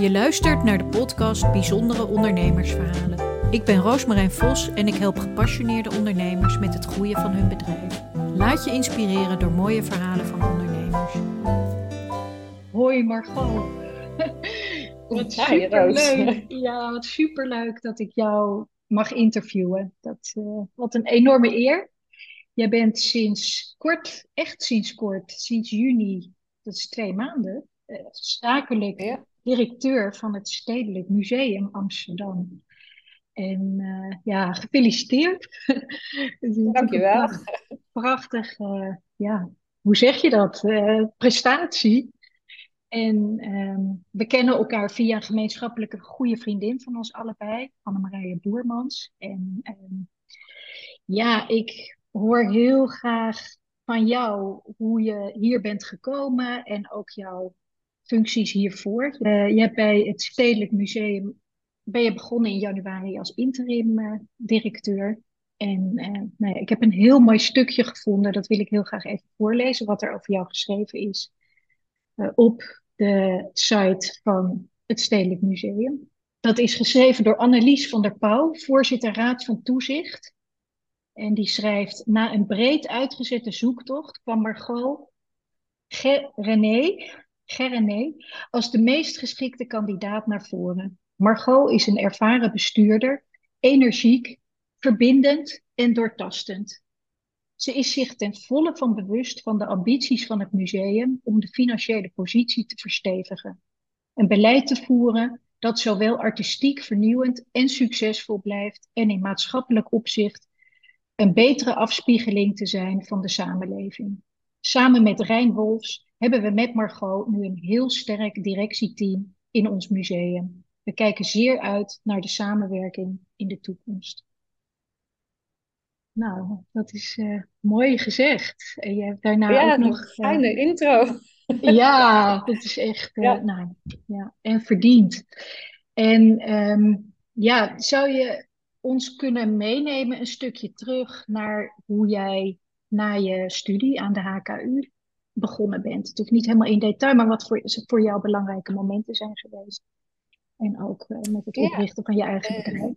Je luistert naar de podcast Bijzondere Ondernemersverhalen. Ik ben Roosmarijn Vos en ik help gepassioneerde ondernemers met het groeien van hun bedrijf. Laat je inspireren door mooie verhalen van ondernemers. Hoi Margot. wat superleuk. Ja, wat superleuk dat ik jou mag interviewen. Dat, uh, wat een enorme eer. Jij bent sinds kort, echt sinds kort, sinds juni, dat is twee maanden, uh, zakelijk ja. Directeur van het Stedelijk Museum Amsterdam. En uh, ja, gefeliciteerd. Dankjewel. Prachtig, prachtig uh, ja, hoe zeg je dat? Uh, prestatie. En um, we kennen elkaar via een gemeenschappelijke goede vriendin van ons allebei, Annemarije Boermans. En um, ja, ik hoor heel graag van jou hoe je hier bent gekomen en ook jouw functies hiervoor. Uh, je hebt bij het Stedelijk Museum ben je begonnen in januari als interim uh, directeur. En uh, nou ja, ik heb een heel mooi stukje gevonden, dat wil ik heel graag even voorlezen, wat er over jou geschreven is op de site van het Stedelijk Museum. Dat is geschreven door Annelies van der Pauw, voorzitter Raad van Toezicht. En die schrijft, na een breed uitgezette zoektocht kwam Margot René, Gerené als de meest geschikte kandidaat naar voren. Margot is een ervaren bestuurder, energiek, verbindend en doortastend. Ze is zich ten volle van bewust van de ambities van het museum om de financiële positie te verstevigen. Een beleid te voeren dat zowel artistiek vernieuwend en succesvol blijft en in maatschappelijk opzicht een betere afspiegeling te zijn van de samenleving. Samen met Rijn Wolfs hebben we met Margot nu een heel sterk directieteam in ons museum. We kijken zeer uit naar de samenwerking in de toekomst. Nou, dat is uh, mooi gezegd. En je hebt daarna ja, ook nog... een fijne uh, intro. ja, dat is echt... Uh, ja. Nou, ja, en verdiend. En um, ja, zou je ons kunnen meenemen een stukje terug naar hoe jij na je studie aan de HKU begonnen bent? Natuurlijk niet helemaal in detail, maar wat voor, voor jou belangrijke momenten zijn geweest. En ook met het oprichten ja. van je eigen bedrijf.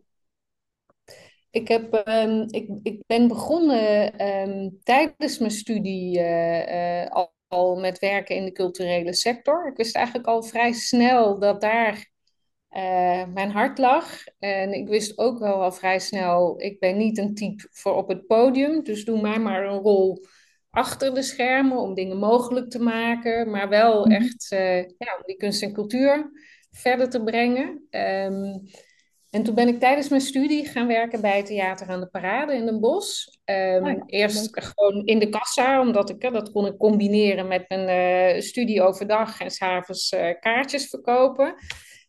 Ik, heb, um, ik, ik ben begonnen um, tijdens mijn studie uh, al, al, met werken in de culturele sector. Ik wist eigenlijk al vrij snel dat daar uh, mijn hart lag. En ik wist ook wel al vrij snel, ik ben niet een type voor op het podium. Dus doe mij maar een rol achter de schermen om dingen mogelijk te maken. Maar wel -hmm. echt ja, om die kunst en cultuur verder te brengen. Um, en toen ben ik tijdens mijn studie gaan werken bij het Theater aan de Parade in Den Bosch. Um, oh ja, eerst leuk. gewoon in de kassa, omdat ik dat kon ik combineren met mijn uh, studie overdag en s'avonds uh, kaartjes verkopen.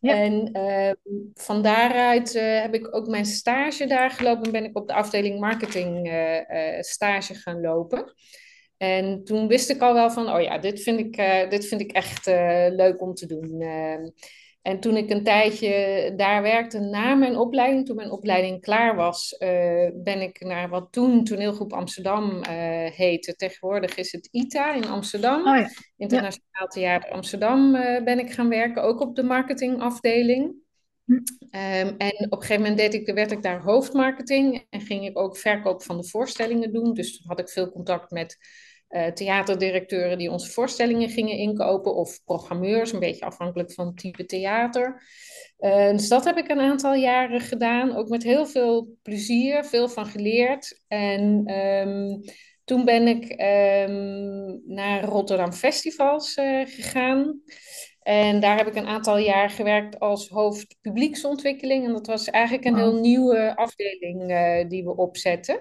Ja. En uh, van daaruit uh, heb ik ook mijn stage daar gelopen en ben ik op de afdeling marketing uh, stage gaan lopen. En toen wist ik al wel van, oh ja, dit vind ik, dit vind ik echt leuk om te doen. Ehm, en toen ik een tijdje daar werkte na mijn opleiding, toen mijn opleiding klaar was, uh, ben ik naar wat toen toneelgroep Amsterdam heette. Tegenwoordig is het ITA in Amsterdam. Oh ja. Internationaal ja. Theater Amsterdam ben ik gaan werken, ook op de marketingafdeling. Hm. Um, en op een gegeven moment deed ik, werd ik daar hoofdmarketing en ging ik ook verkoop van de voorstellingen doen. Dus had ik veel contact met uh, theaterdirecteuren die onze voorstellingen gingen inkopen, of programmeurs, een beetje afhankelijk van het type theater. Uh, dus dat heb ik een aantal jaren gedaan, ook met heel veel plezier, veel van geleerd. En um, toen ben ik um, naar Rotterdam Festivals uh, gegaan. En daar heb ik een aantal jaar gewerkt als hoofd publieksontwikkeling. En dat was eigenlijk een heel nieuwe afdeling die we opzetten.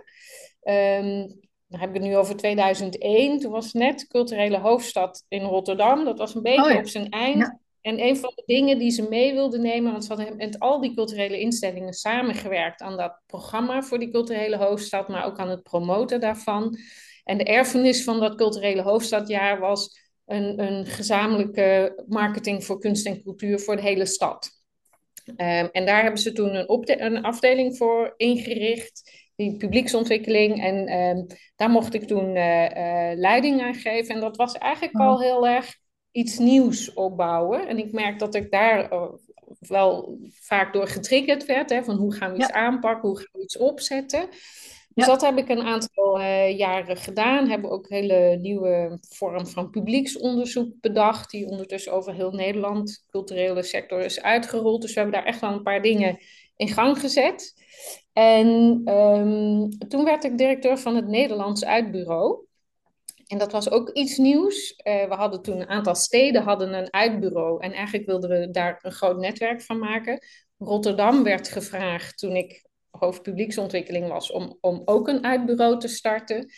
Um, dan heb ik het nu over 2001. Toen was net culturele hoofdstad in Rotterdam. Dat was een beetje oh ja. op zijn eind. Ja. En een van de dingen die ze mee wilden nemen, want ze hadden met al die culturele instellingen samengewerkt aan dat programma voor die culturele hoofdstad, maar ook aan het promoten daarvan. En de erfenis van dat culturele hoofdstadjaar was een, een gezamenlijke marketing voor kunst en cultuur voor de hele stad. Um, en daar hebben ze toen een, een afdeling voor ingericht die publieksontwikkeling. En um, daar mocht ik toen uh, uh, leiding aan geven. En dat was eigenlijk al heel erg iets nieuws opbouwen. En ik merk dat ik daar eh, wel vaak door getriggerd werd. Hè, van hoe gaan we iets aanpakken, hoe gaan we iets opzetten. Dus dat heb ik een aantal uh, jaren gedaan. Hebben ook een hele nieuwe vorm van publieksonderzoek bedacht. Die ondertussen over heel Nederland, culturele sector, is uitgerold. Dus we hebben daar echt wel een paar dingen in gang gezet. En um, toen werd ik directeur van het Nederlands Uitbureau. En dat was ook iets nieuws. Uh, we hadden toen een aantal steden hadden een uitbureau. En eigenlijk wilden we daar een groot netwerk van maken. Rotterdam werd gevraagd toen ik hoofdpublieksontwikkeling was om, om ook een uitbureau te starten.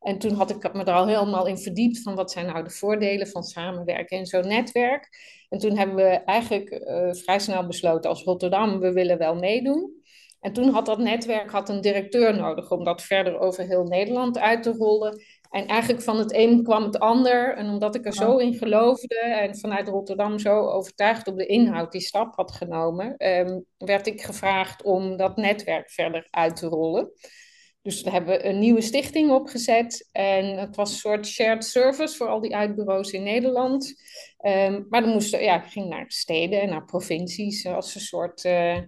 En toen had ik me er al helemaal in verdiept van wat zijn nou de voordelen van samenwerken in zo'n netwerk. En toen hebben we eigenlijk uh, vrij snel besloten als Rotterdam, we willen wel meedoen. En toen had dat netwerk had een directeur nodig om dat verder over heel Nederland uit te rollen. En eigenlijk van het een kwam het ander. En omdat ik er zo in geloofde en vanuit Rotterdam zo overtuigd op de inhoud die stap had genomen, ehm, werd ik gevraagd om dat netwerk verder uit te rollen. Dus we hebben een nieuwe stichting opgezet. En het was een soort shared service voor al die uitbureaus in Nederland. Um, maar dan moesten, ja, ik ging naar steden en naar provincies als een soort. Uh,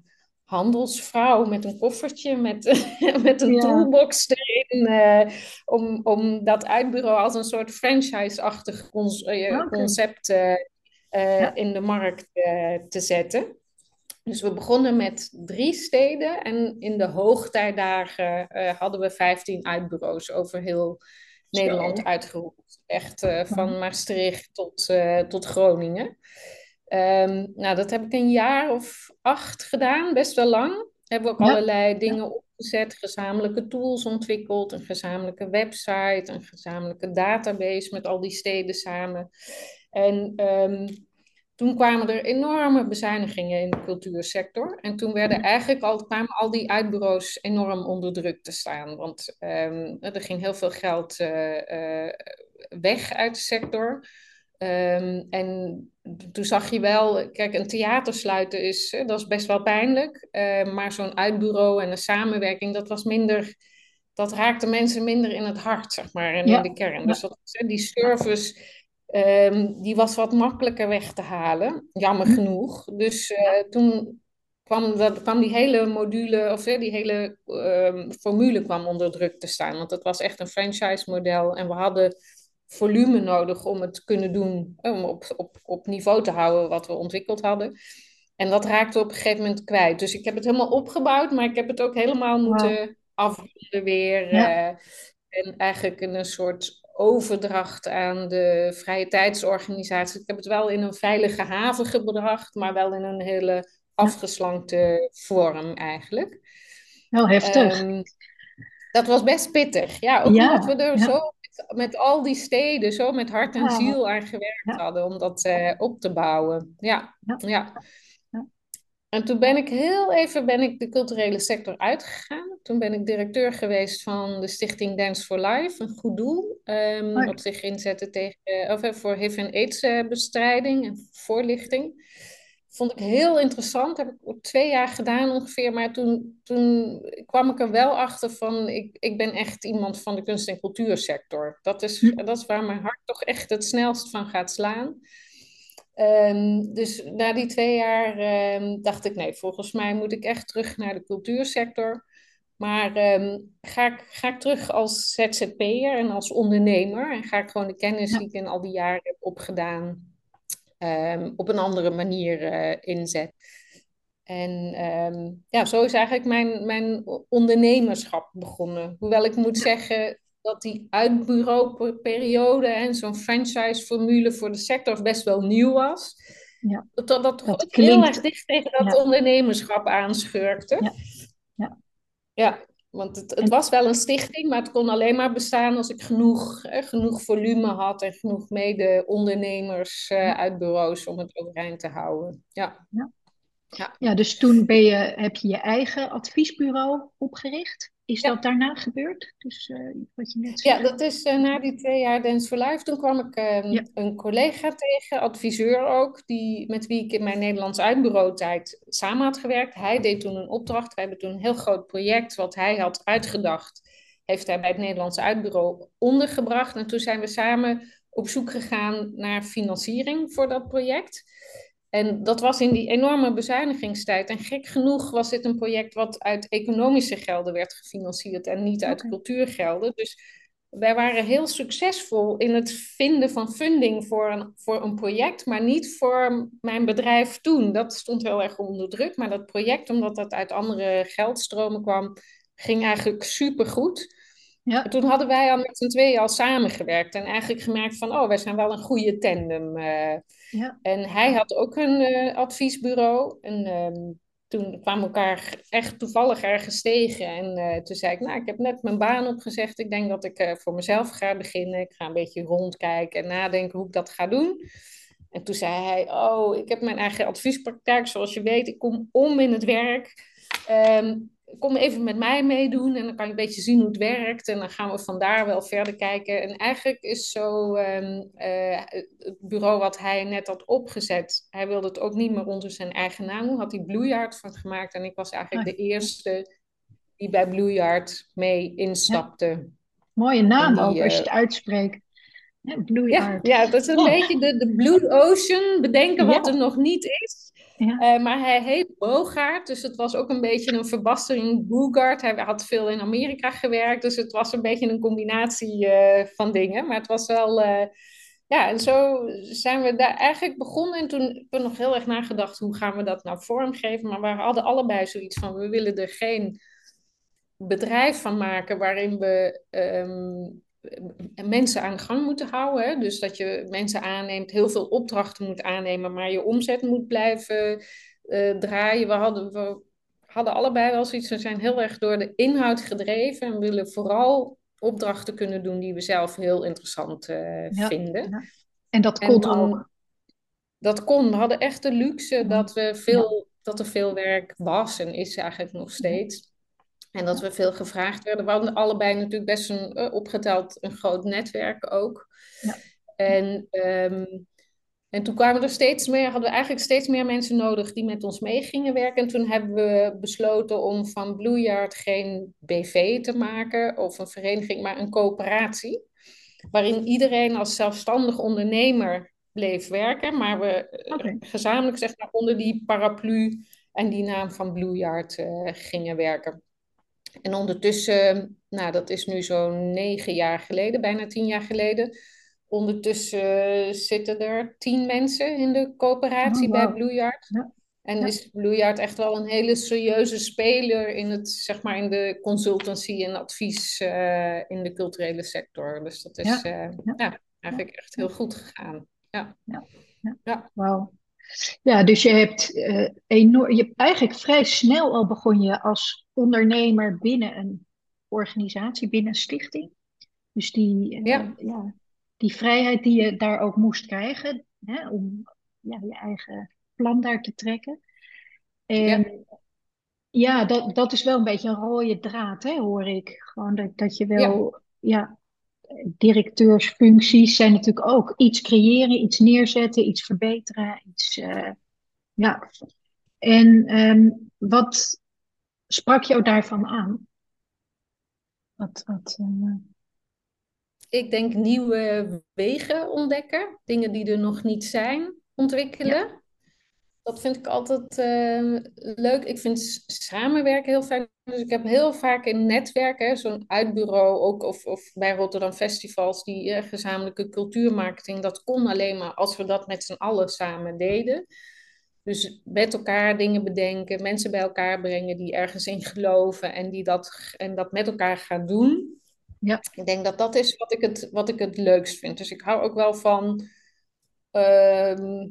handelsvrouw met een koffertje met, met een toolbox erin. Uh, om, om dat uitbureau als een soort franchise-achtig eh, concept uh, in de markt te zetten. Dus we begonnen met drie steden en in de hoogtijdagen hadden we 15 uitbureaus over heel Nederland uitgeroepen. Echt van Maastricht tot, tot Groningen. Um, nou, dat heb ik een jaar of acht gedaan, best wel lang. Hebben we ook allerlei dingen opgezet, gezamenlijke tools ontwikkeld, een gezamenlijke website, een gezamenlijke database met al die steden samen. En um, toen kwamen er enorme bezuinigingen in de cultuursector. En toen werden eigenlijk al, kwamen al die uitbureaus enorm onder druk te staan. Want um, er ging heel veel geld uh, uh, weg uit de sector. Um, en toen zag je wel, kijk, een theater sluiten is, dat is best wel pijnlijk. Uh, maar zo'n uitbureau en een samenwerking, dat was minder, dat raakte mensen minder in het hart, zeg maar, en in de kern. Dus dat, die service, um, die was wat makkelijker weg te halen, jammer hm. genoeg. Dus uh, toen kwam, dat, kwam die hele module, of die hele um, formule kwam onder druk te staan. Want het was echt een franchise model en we hadden volume nodig om het te kunnen doen, om op, op, op niveau te houden wat we ontwikkeld hadden. En dat raakte op een gegeven moment kwijt. Dus ik heb het helemaal opgebouwd, maar ik heb het ook helemaal moeten afronden weer. Eh, en eigenlijk in een soort overdracht aan de vrije tijdsorganisatie. Ik heb het wel in een veilige haven gebracht, maar wel in een hele afgeslankte vorm eigenlijk. Wel heftig. Um, dat was best pittig. Ja, ook omdat we er zo met al die steden zo met hart en ziel aan gewerkt hadden om dat uh, op te bouwen. Ja, ja. En toen ben ik heel even ben ik de culturele sector uitgegaan. Toen ben ik directeur geweest van de stichting Dance for Life, een goed doel. Um, Wat zich inzette tegen, of, eh, voor HIV en AIDS bestrijding en voorlichting vond ik heel interessant. Heb ik twee jaar gedaan ongeveer. Maar toen, toen kwam ik er wel achter van... Ik, ik ben echt iemand van de kunst- en cultuursector. Dat is, hm. dat is waar mijn hart toch echt het snelst van gaat slaan. Um, dus na die twee jaar um, dacht ik... Nee, volgens mij moet ik echt terug naar de cultuursector. Maar um, ga, ik, ga ik terug als ZZP'er en als ondernemer... en ga ik gewoon de kennis die ik in al die jaren heb opgedaan um, op een andere manier uh, inzet. En um, ja, zo is eigenlijk mijn, mijn ondernemerschap begonnen. Hoewel ik moet zeggen dat die uitbureauperiode en zo'n franchise-formule voor de sector best wel nieuw was. Ja. Dat dat, dat, dat heel erg dicht tegen dat ondernemerschap aanschurkte. Ja. ja. ja. Want het, het, was wel een stichting, maar het kon alleen maar bestaan als ik genoeg, genoeg volume had en genoeg mede-ondernemers uh, uit bureaus om het overeind te houden. Ja. Ja. Ja. ja, dus toen ben je, heb je je eigen adviesbureau opgericht. Is dat daarna gebeurd? Dus, uh, wat je net zei. Ja, dat is uh, na die twee jaar Dance for Life. Toen kwam ik uh, een collega tegen, adviseur ook, die, met wie ik in mijn Nederlands uitbureautijd samen had gewerkt. Hij deed toen een opdracht. We hebben toen een heel groot project wat hij had uitgedacht. Heeft hij bij het Nederlands uitbureau ondergebracht. En toen zijn we samen op zoek gegaan naar financiering voor dat project. En dat was in die enorme bezuinigingstijd. En gek genoeg was dit een project wat uit economische gelden werd gefinancierd en niet uit cultuurgelden. Dus wij waren heel succesvol in het vinden van funding voor een, voor een project, maar niet voor mijn bedrijf toen. Dat stond heel erg onder druk. Maar dat project, omdat dat uit andere geldstromen kwam, ging eigenlijk supergoed. Ja. toen hadden wij al met z'n tweeën al samengewerkt en eigenlijk gemerkt van, oh, wij zijn wel een goede tandem. Uh, ja. En hij had ook een uh, adviesbureau. En um, toen kwamen we elkaar echt toevallig ergens tegen. En uh, toen zei ik, nou, ik heb net mijn baan opgezegd. Ik denk dat ik voor mezelf ga beginnen. Ik ga een beetje rondkijken en nadenken hoe ik dat ga doen. En toen zei hij, oh, ik heb mijn eigen adviespraktijk. Zoals je weet, ik kom om in het werk. Um, kom even met mij meedoen en dan kan je een beetje zien hoe het werkt. En dan gaan we vandaar wel verder kijken. En eigenlijk is zo um, uh, het bureau wat hij net had opgezet. Hij wilde het ook niet meer onder zijn eigen naam Had hij Bluejaard van gemaakt. En ik was eigenlijk de eerste die bij Bluejaard mee instapte. Mooie naam ook als je het eh, uitspreekt. Ja, ja, dat is een oh. beetje de, de Blue Ocean. Bedenken wat er nog niet is. Ja. Uh, maar hij heet Bogaert, dus het was ook een beetje een verbastering Bogart. Hij had veel in Amerika gewerkt, dus het was een beetje een combinatie uh, van dingen. Maar het was wel, uh, ja, en zo zijn we daar eigenlijk begonnen. En toen hebben we nog heel erg nagedacht, hoe gaan we dat nou vormgeven? Maar we hadden allebei zoiets van, we willen er geen bedrijf van maken waarin we um, mensen aan gang moeten houden. Dus dat je mensen aanneemt, heel veel opdrachten moet aannemen, maar je omzet moet blijven uh, draaien. We hadden, we hadden allebei wel zoiets, we zijn heel erg door de inhoud gedreven en willen vooral opdrachten kunnen doen die we zelf heel interessant uh, vinden. Ja. En dat kon ook. Dat kon. We hadden echt de luxe dat, we veel, dat er veel werk was en is eigenlijk nog steeds. En dat we veel gevraagd werden. We hadden allebei natuurlijk best een uh, opgeteld een groot netwerk ook. Ja. En, um, en toen kwamen er steeds meer, hadden we eigenlijk steeds meer mensen nodig die met ons mee gingen werken. En toen hebben we besloten om van Blue Yard geen BV te maken of een vereniging, maar een coöperatie. Waarin iedereen als zelfstandig ondernemer bleef werken, maar we eh, gezamenlijk zeg maar, onder die paraplu en die naam van Blue Yard uh, gingen werken. En ondertussen, nou dat is nu zo'n negen jaar geleden, bijna tien jaar geleden. Ondertussen zitten er tien mensen in de coöperatie oh, bij Blue Yard. Ja. En is Blue Yard echt wel een hele serieuze speler in, het, zeg maar, in de consultancy en advies uh, in de culturele sector. Dus dat is ja. Uh, ja. eigenlijk echt heel goed gegaan. Ja. Ja. Ja. Wauw. Ja, dus je hebt, uh, enorm, je hebt eigenlijk vrij snel al begon je als ondernemer binnen een organisatie, binnen een stichting. Dus die, uh, ja. ja. die vrijheid die je daar ook moest krijgen hè, om ja, je eigen plan daar te trekken. En ja, ja dat, dat is wel een beetje een rode draad, hè, hoor ik. Gewoon dat, dat je wel ja directeursfuncties zijn natuurlijk ook iets creëren, iets neerzetten, iets verbeteren. Iets, uh, ja. En um, wat sprak jou daarvan aan? Wat, wat, uh... Ik denk nieuwe wegen ontdekken, dingen die er nog niet zijn, ontwikkelen. Ja. Dat vind ik altijd uh, leuk. Ik vind samenwerken heel fijn. Dus ik heb heel vaak in netwerken, zo'n uitbureau ook, of, of bij Rotterdam Festivals, die uh, gezamenlijke cultuurmarketing, dat kon alleen maar als we dat met z'n allen samen deden. Dus met elkaar dingen bedenken, mensen bij elkaar brengen die ergens in geloven en die dat, en dat met elkaar gaan doen. Ja. Ik denk dat dat is wat ik het, wat ik het leukst vind. Dus ik hou ook wel van. Uh,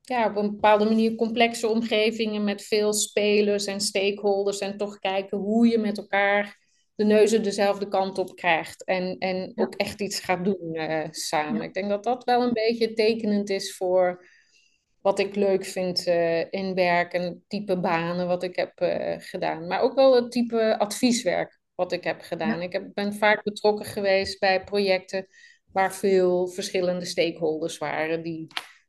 ja, op een bepaalde manier complexe omgevingen met veel spelers en stakeholders. En toch kijken hoe je met elkaar de neuzen dezelfde kant op krijgt. En, en ook echt iets gaat doen uh, samen. Ik denk dat dat wel een beetje tekenend is voor wat ik leuk vind uh, in werk en type banen wat ik heb uh, gedaan. Maar ook wel het type advieswerk wat ik heb gedaan. Ik heb, ben vaak betrokken geweest bij projecten waar veel verschillende stakeholders waren die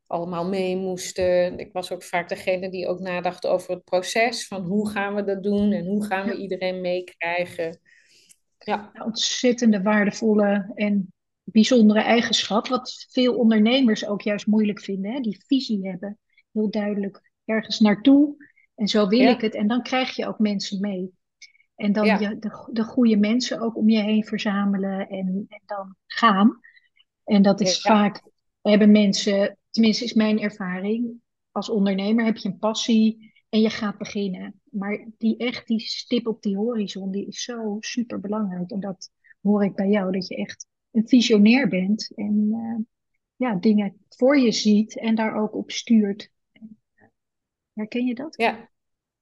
allemaal mee moesten. Ik was ook vaak degene die ook nadacht over het proces van hoe gaan we dat doen en hoe gaan we iedereen meekrijgen. Ja. Ontzettende waardevolle en bijzondere eigenschap, wat veel ondernemers ook juist moeilijk vinden. Hè? Die visie hebben, heel duidelijk ergens naartoe. En zo wil Ja, ik het. En dan krijg je ook mensen mee. En dan ja, je, de, de goede mensen ook om je heen verzamelen en, en dan gaan. En dat is ja, vaak, hebben mensen, tenminste is mijn ervaring, als ondernemer heb je een passie en je gaat beginnen. Maar die echt, die stip op die horizon, die is zo super belangrijk. En dat hoor ik bij jou, dat je echt een visionair bent en eh, ja, dingen voor je ziet en daar ook op stuurt. Herken je dat? ja.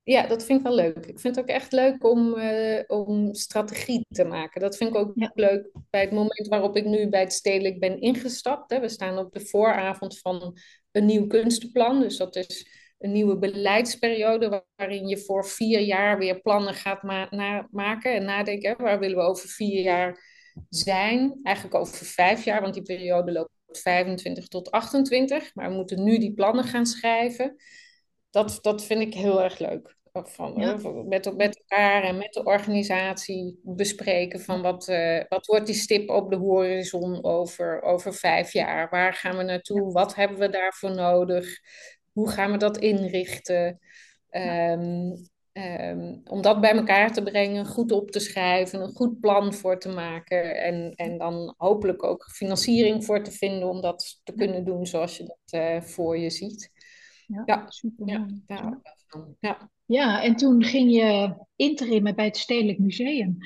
Ja, dat vind ik wel leuk. Ik vind het ook echt leuk om, eh, om strategie te maken. Dat vind ik ook Ja, leuk bij het moment waarop ik nu bij het Stedelijk ben ingestapt. Hè. We staan op de vooravond van een nieuw kunstenplan. Dus dat is een nieuwe beleidsperiode waarin je voor vier jaar weer plannen gaat ma na maken en nadenken. Hè. Waar willen we over vier jaar zijn? Eigenlijk over vijf jaar, want die periode loopt 25 tot 28. Maar we moeten nu die plannen gaan schrijven. Dat, dat vind ik heel erg leuk. Van, ja, eh, met, met elkaar en met de organisatie bespreken van wat, eh, wat wordt die stip op de horizon over, over vijf jaar? Waar gaan we naartoe? Wat hebben we daarvoor nodig? Hoe gaan we dat inrichten? ja, Ehm, om dat bij elkaar te brengen, goed op te schrijven, een goed plan voor te maken en, en dan hopelijk ook financiering voor te vinden om dat te kunnen doen zoals je dat eh, voor je ziet. ja, Ja, super ja, daar Ja. van. Ja, Ja, en toen ging je interimmen bij het Stedelijk Museum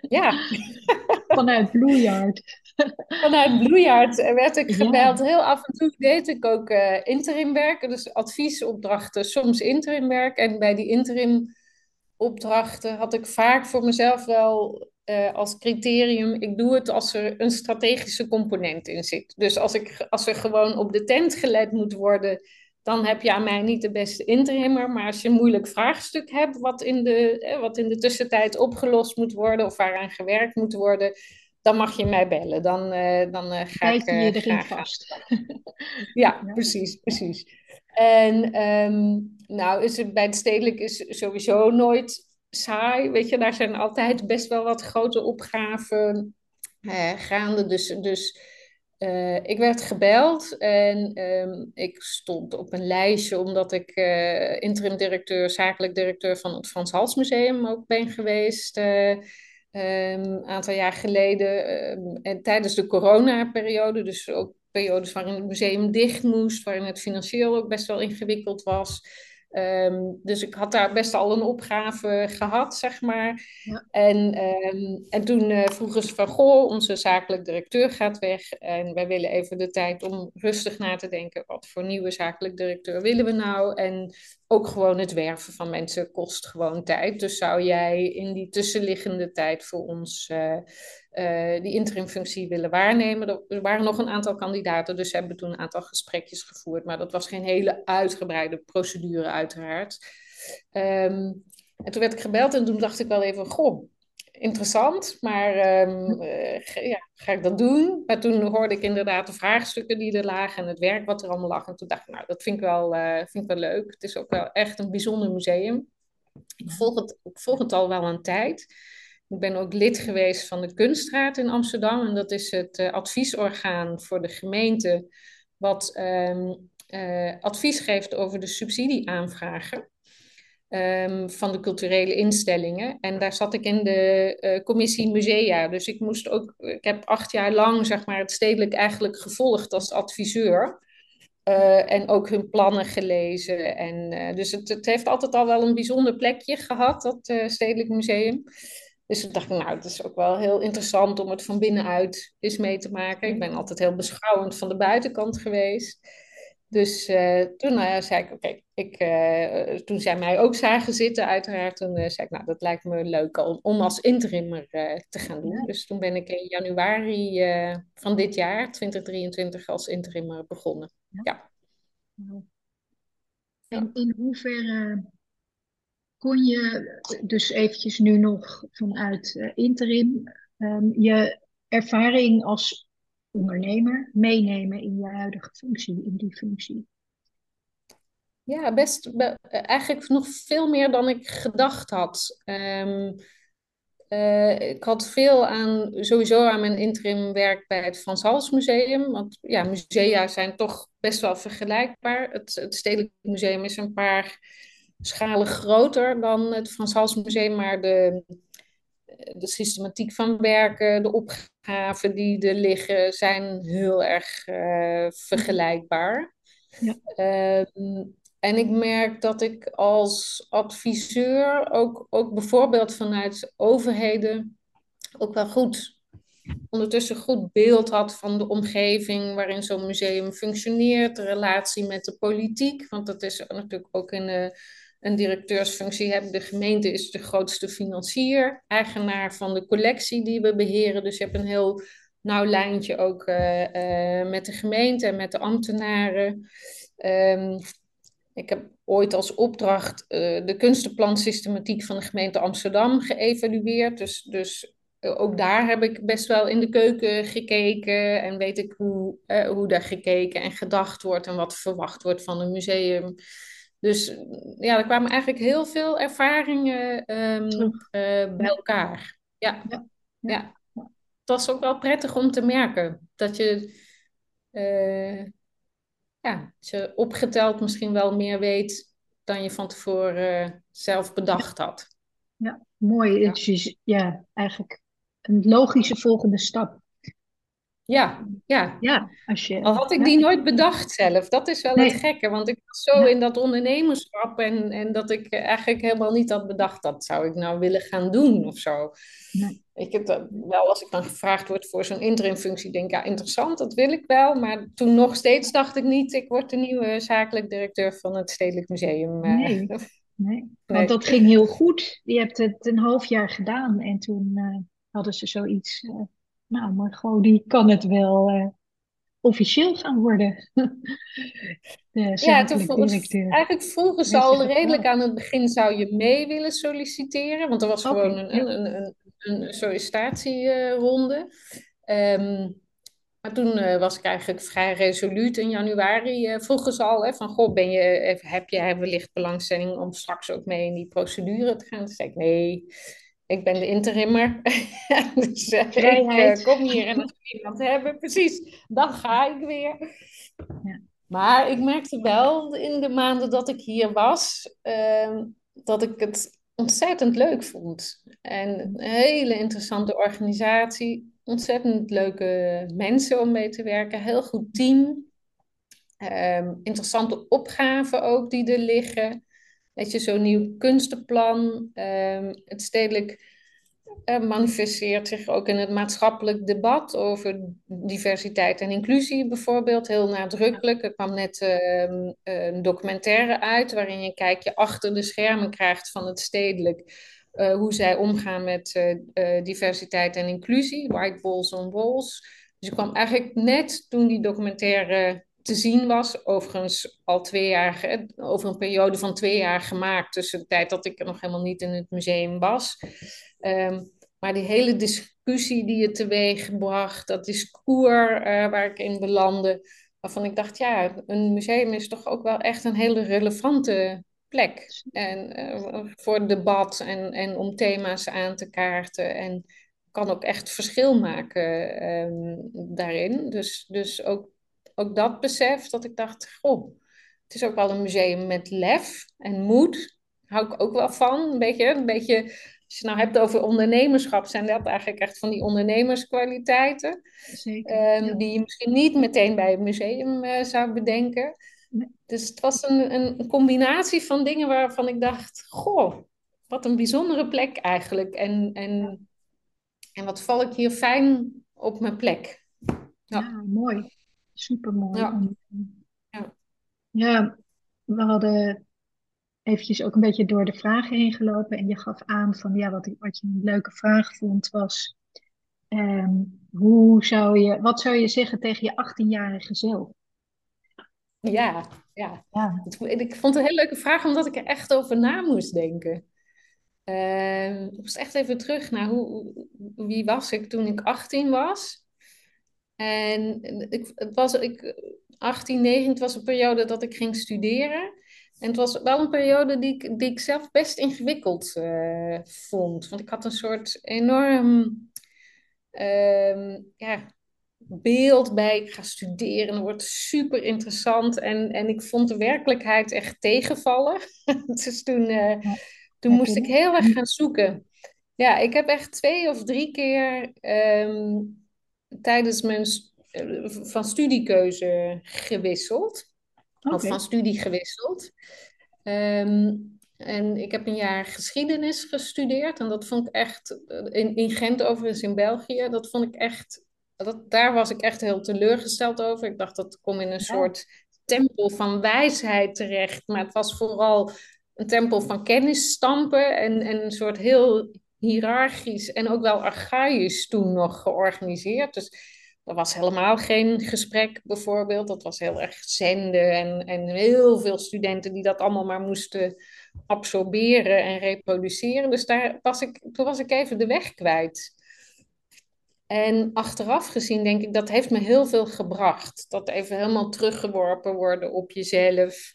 ja. vanuit Blue. Vanuit Bloejaard werd ik gebeld. Ja, Heel af en toe deed ik ook uh, interimwerk, dus adviesopdrachten, soms interimwerk. En bij die interimopdrachten had ik vaak voor mezelf wel uh, als criterium: ik doe het als er een strategische component in zit. Dus als, ik, als er gewoon op de tent gelet moet worden, dan heb je aan mij niet de beste interimmer. Maar als je een moeilijk vraagstuk hebt, wat in de, eh, wat in de tussentijd opgelost moet worden of waaraan gewerkt moet worden dan mag je mij bellen. Dan, uh, dan uh, ga ik bijt je uh, erin vast. Ja, Ja, precies, precies. En um, nou, is het bij het stedelijk is sowieso nooit saai. Weet je, daar zijn altijd best wel wat grote opgaven gaande. Dus, dus uh, ik werd gebeld en um, ik stond op een lijstje omdat ik uh, interim directeur, zakelijk directeur van het Frans Hals Museum ook ben geweest. Een aantal jaar geleden en tijdens de coronaperiode, dus ook periodes waarin het museum dicht moest, waarin het financieel ook best wel ingewikkeld was. Um, dus ik had daar best al een opgave gehad, zeg maar. ja, En, um, en toen uh, vroegen ze van, goh, onze zakelijk directeur gaat weg. En wij willen even de tijd om rustig na te denken, wat voor nieuwe zakelijk directeur willen we nou? En ook gewoon het werven van mensen kost gewoon tijd. Dus zou jij in die tussenliggende tijd voor ons uh, uh, die interimfunctie willen waarnemen? Er waren nog een aantal kandidaten, dus hebben toen een aantal gesprekjes gevoerd. Maar dat was geen hele uitgebreide procedure uiteraard. Um, en toen werd ik gebeld en toen dacht ik wel even, goh, interessant, maar um, uh, ja, ga ik dat doen? Maar toen hoorde ik inderdaad de vraagstukken die er lagen en het werk wat er allemaal lag. En toen dacht ik, nou, dat vind ik wel, uh, vind ik wel leuk. Het is ook wel echt een bijzonder museum. Ik volg het, ik volg het al wel een tijd. Ik ben ook lid geweest van de Kunstraad in Amsterdam. En dat is het uh, adviesorgaan voor de gemeente wat um, advies geeft over de subsidieaanvragen. Um, van de culturele instellingen. En daar zat ik in de uh, commissie musea. Dus ik moest ook, ik heb acht jaar lang zeg maar, het stedelijk eigenlijk gevolgd als adviseur. Uh, en ook hun plannen gelezen. En, uh, dus het, het, heeft altijd al wel een bijzonder plekje gehad, dat Stedelijk Museum. Dus toen dacht ik, nou, het is ook wel heel interessant om het van binnenuit eens mee te maken. Ik ben altijd heel beschouwend van de buitenkant geweest. Dus uh, toen uh, zei ik, oké, okay, uh, toen zij mij ook zagen zitten uiteraard, toen zei ik, nou, dat lijkt me leuk om, om als interimmer te gaan doen. Dus toen ben ik in januari van dit jaar, 2023, als interimmer begonnen. Ja. ja. En in hoeverre kon je dus eventjes nu nog vanuit interim um, je ervaring als ondernemer meenemen in je huidige functie, in die functie? Ja, best eigenlijk nog veel meer dan ik gedacht had. Um, eh, ik had veel aan, sowieso aan mijn interim werk bij het Frans Hals Museum. Want ja, musea zijn toch best wel vergelijkbaar. Het, het Stedelijk Museum is een paar schalen groter dan het Frans Hals Museum, maar de, de systematiek van werken, de opgaven die er liggen, zijn heel erg uh, vergelijkbaar. Ja. Ehm, en ik merk dat ik als adviseur ook, ook bijvoorbeeld vanuit overheden ook wel goed ondertussen goed beeld had van de omgeving waarin zo'n museum functioneert, de relatie met de politiek, want dat is natuurlijk ook in de, een directeursfunctie hebben. De gemeente is de grootste financier, eigenaar van de collectie die we beheren, dus je hebt een heel nauw lijntje ook uh, uh, met de gemeente en met de ambtenaren. Um, ik heb ooit als opdracht uh, de kunstenplansystematiek van de gemeente Amsterdam geëvalueerd. Dus, dus ook daar heb ik best wel in de keuken gekeken en weet ik hoe, hoe daar gekeken en gedacht wordt en wat verwacht wordt van een museum. Dus ja, er kwamen eigenlijk heel veel ervaringen um, bij elkaar. Ja. Ja. ja. Het was ook wel prettig om te merken dat je ja, dat je opgeteld misschien wel meer weet dan je van tevoren uh, zelf bedacht had. Ja, mooi. Ja. Het is ja, eigenlijk een logische volgende stap. Ja, ja. ja als je, Al had ik ja. die nooit bedacht zelf. Dat is wel Nee. het gekke. Want ik was zo Ja. in dat ondernemerschap en, en dat ik eigenlijk helemaal niet had bedacht dat zou ik nou willen gaan doen of zo. Nee. Ik heb dat wel, als ik dan gevraagd word voor zo'n interimfunctie, denk ik, ja, interessant, dat wil ik wel. Maar toen nog steeds dacht ik niet, ik word de nieuwe zakelijk directeur van het Stedelijk Museum. eh. Nee. Nee, Nee. want dat ging heel goed. Je hebt het een half jaar gedaan en toen eh, hadden ze zoiets. eh, nou, Margot, die kan het wel eh, officieel gaan worden. De Ja, toen vroeg, eigenlijk vroegen ze al redelijk aan het begin, zou je mee willen solliciteren? Want er was gewoon een, ja. een, een, een sollicitatieronde. Ehm, maar toen eh, was ik eigenlijk vrij resoluut. In januari eh, vroegen ze al hè, van, goh, ben je, heb jij wellicht belangstelling om straks ook mee in die procedure te gaan? Toen zei ik, nee, ik ben de interimmer. dus eh, ik eh, kom hier en als we iemand hebben, precies, dan ga ik weer. Ja. Maar ik merkte wel in de maanden dat ik hier was, ehm, dat ik het ontzettend leuk vond. En een hele interessante organisatie, ontzettend leuke mensen om mee te werken, heel goed team. Ehm, interessante opgaven ook die er liggen. Weet je, zo'n nieuw kunstenplan. Ehm, het stedelijk eh, manifesteert zich ook in het maatschappelijk debat over diversiteit en inclusie bijvoorbeeld. Heel nadrukkelijk. Er kwam net ehm, een documentaire uit waarin je een kijkje achter de schermen krijgt van het stedelijk. eh, hoe zij omgaan met eh, diversiteit en inclusie. White Walls on Walls. Dus ik kwam eigenlijk net toen die documentaire te zien was. Overigens al twee jaar, over een periode van twee jaar gemaakt. Tussen de tijd dat ik er nog helemaal niet in het museum was. Ehm, maar die hele discussie die het teweeg bracht, dat discours eh, waar ik in belandde, waarvan ik dacht, ja, een museum is toch ook wel echt een hele relevante plek. En eh, voor debat en, en om thema's aan te kaarten. En kan ook echt verschil maken ehm, daarin. Dus, dus ook, ook dat besef dat ik dacht, goh, het is ook wel een museum met lef en moed. Hou ik ook wel van. Een beetje, een beetje, als je nou hebt over ondernemerschap, zijn dat eigenlijk echt van die ondernemerskwaliteiten. Zeker. ehm, Ja. die je misschien niet meteen bij een museum eh, zou bedenken. Nee. Dus het was een, een combinatie van dingen waarvan ik dacht, goh, wat een bijzondere plek eigenlijk. En, en, en wat val ik hier fijn op mijn plek. Ja. Ja, mooi. Supermooi. Ja. om- Ja. Ja, we hadden eventjes ook een beetje door de vragen heen gelopen en je gaf aan van ja, wat, wat je een leuke vraag vond was, ehm, hoe zou je, wat zou je zeggen tegen je 18-jarige zelf? Ja, ja. Ja, Ik vond het een hele leuke vraag, omdat ik er echt over na moest denken. Eh, ik moest echt even terug naar hoe, wie was ik toen ik 18 was. En ik, het was, ik, 18, 19, het was een periode dat ik ging studeren. En het was wel een periode die ik, die ik zelf best ingewikkeld uh, vond. Want ik had een soort enorm ehm, ja, beeld bij. Ik ga studeren, dat wordt super interessant. En, en ik vond de werkelijkheid echt tegenvallen. dus toen, uh, toen moest ik heel erg gaan zoeken. Ja, ik heb echt twee of drie keer um, tijdens mijn uh, van studiekeuze gewisseld. Of van studie gewisseld. Um, en ik heb een jaar geschiedenis gestudeerd. En dat vond ik echt, in, in Gent overigens in België, dat vond ik echt, dat, daar was ik echt heel teleurgesteld over. Ik dacht dat kom in een soort tempel van wijsheid terecht. Maar het was vooral een tempel van stampen en, en een soort heel hiërarchisch en ook wel archaïsch toen nog georganiseerd. Dus er was helemaal geen gesprek bijvoorbeeld. Dat was heel erg zenden en, en heel veel studenten die dat allemaal maar moesten absorberen en reproduceren. Dus daar was ik, toen was ik even de weg kwijt. En achteraf gezien denk ik, dat heeft me heel veel gebracht. Dat even helemaal teruggeworpen worden op jezelf.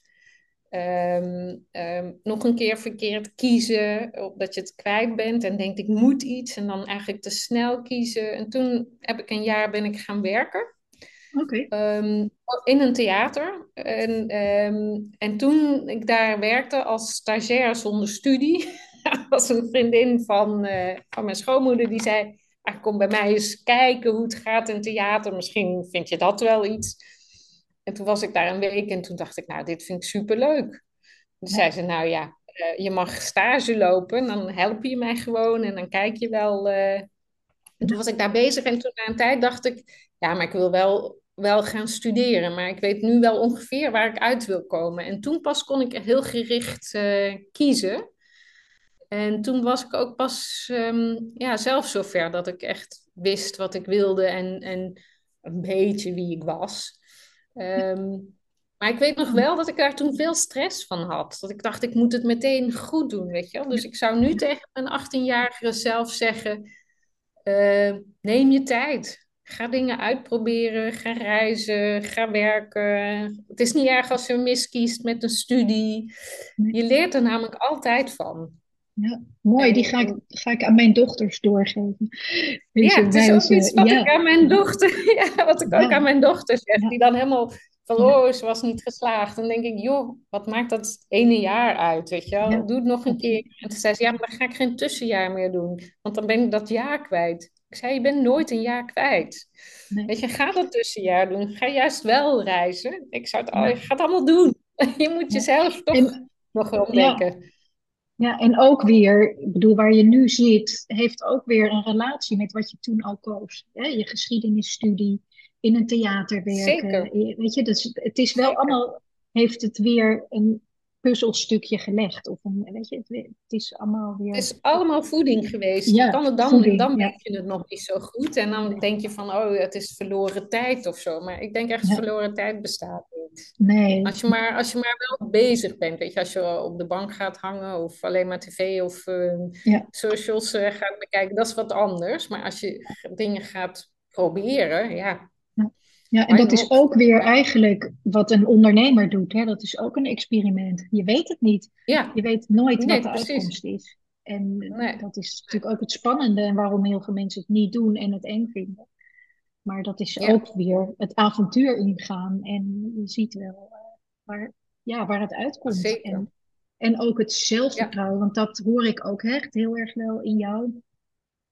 Ehm, ehm, nog een keer verkeerd kiezen, dat je het kwijt bent en denkt ik moet iets en dan eigenlijk te snel kiezen. En toen heb ik een jaar ben ik gaan werken. Okay. Ehm, in een theater. En, en toen ik daar werkte als stagiair zonder studie, was een vriendin van, uh, van mijn schoonmoeder die zei: ah, Kom bij mij eens kijken hoe het gaat in theater. Misschien vind je dat wel iets. En toen was ik daar een week en toen dacht ik, nou, dit vind ik superleuk. Toen ja. zei ze, nou ja, uh, je mag stage lopen, dan help je mij gewoon en dan kijk je wel. Uh... En toen was ik daar bezig en toen na een tijd dacht ik, ja, maar ik wil wel, wel gaan studeren, maar ik weet nu wel ongeveer waar ik uit wil komen. En toen pas kon ik heel gericht uh, kiezen. En toen was ik ook pas um, ja, zelf zover dat ik echt wist wat ik wilde en, en een beetje wie ik was. Um, maar ik weet nog wel dat ik daar toen veel stress van had. Dat ik dacht, ik moet het meteen goed doen, weet je wel. Dus ik zou nu tegen een 18-jarige zelf zeggen... Uh, neem je tijd. Ga dingen uitproberen. Ga reizen. Ga werken. Het is niet erg als je miskiest met een studie. Je leert er namelijk altijd van. Ja, mooi. Die ga ik, ga ik aan mijn dochters doorgeven. Deze ja, het is ook iets wat ik aan mijn dochter, ja, wat ik ook aan mijn dochter zeg. Die dan helemaal van, oh, ze was niet geslaagd. Dan denk ik, joh, wat maakt dat ene jaar uit, weet je wel? Doe het nog een keer. En toen zei ze, ja, maar dan ga ik geen tussenjaar meer doen. Want dan ben ik dat jaar kwijt. Ik zei, je bent nooit een jaar kwijt. Nee. Weet je, ga dat tussenjaar doen. Ga juist wel reizen. Ik zou het, al, ga het allemaal doen. Je moet jezelf toch en, nog ontdekken. Ja, en ook weer, ik bedoel, waar je nu zit, heeft ook weer een relatie met wat je toen al koos. Hè? Je geschiedenisstudie, in een theater werken. Zeker. Weet je, dus het is wel allemaal, heeft het weer een puzzelstukje gelegd. Of een, weet je, het, is allemaal weer... Het is allemaal voeding geweest. Ja, kan het dan, voeding, dan ja. je het nog niet zo goed. En dan denk je van, oh, het is verloren tijd of zo. Maar ik denk echt, ja. verloren tijd bestaat niet. Nee. Als je, maar, als je maar wel bezig bent, weet je, als je op de bank gaat hangen of alleen maar tv of uh, ja. socials uh, gaat bekijken, dat is wat anders. Maar als je dingen gaat proberen, ja, ja, en dat is ook weer eigenlijk wat een ondernemer doet. Hè? Dat is ook een experiment. Je weet het niet. Ja. Je weet nooit wat de uitkomst is. En dat is natuurlijk ook het spannende en waarom heel veel mensen het niet doen en het eng vinden. Maar dat is ook weer het avontuur ingaan en je ziet wel uh, waar, ja, waar het uitkomt. Zeker. En, en ook het zelfvertrouwen, want dat hoor ik ook echt heel erg wel in jou.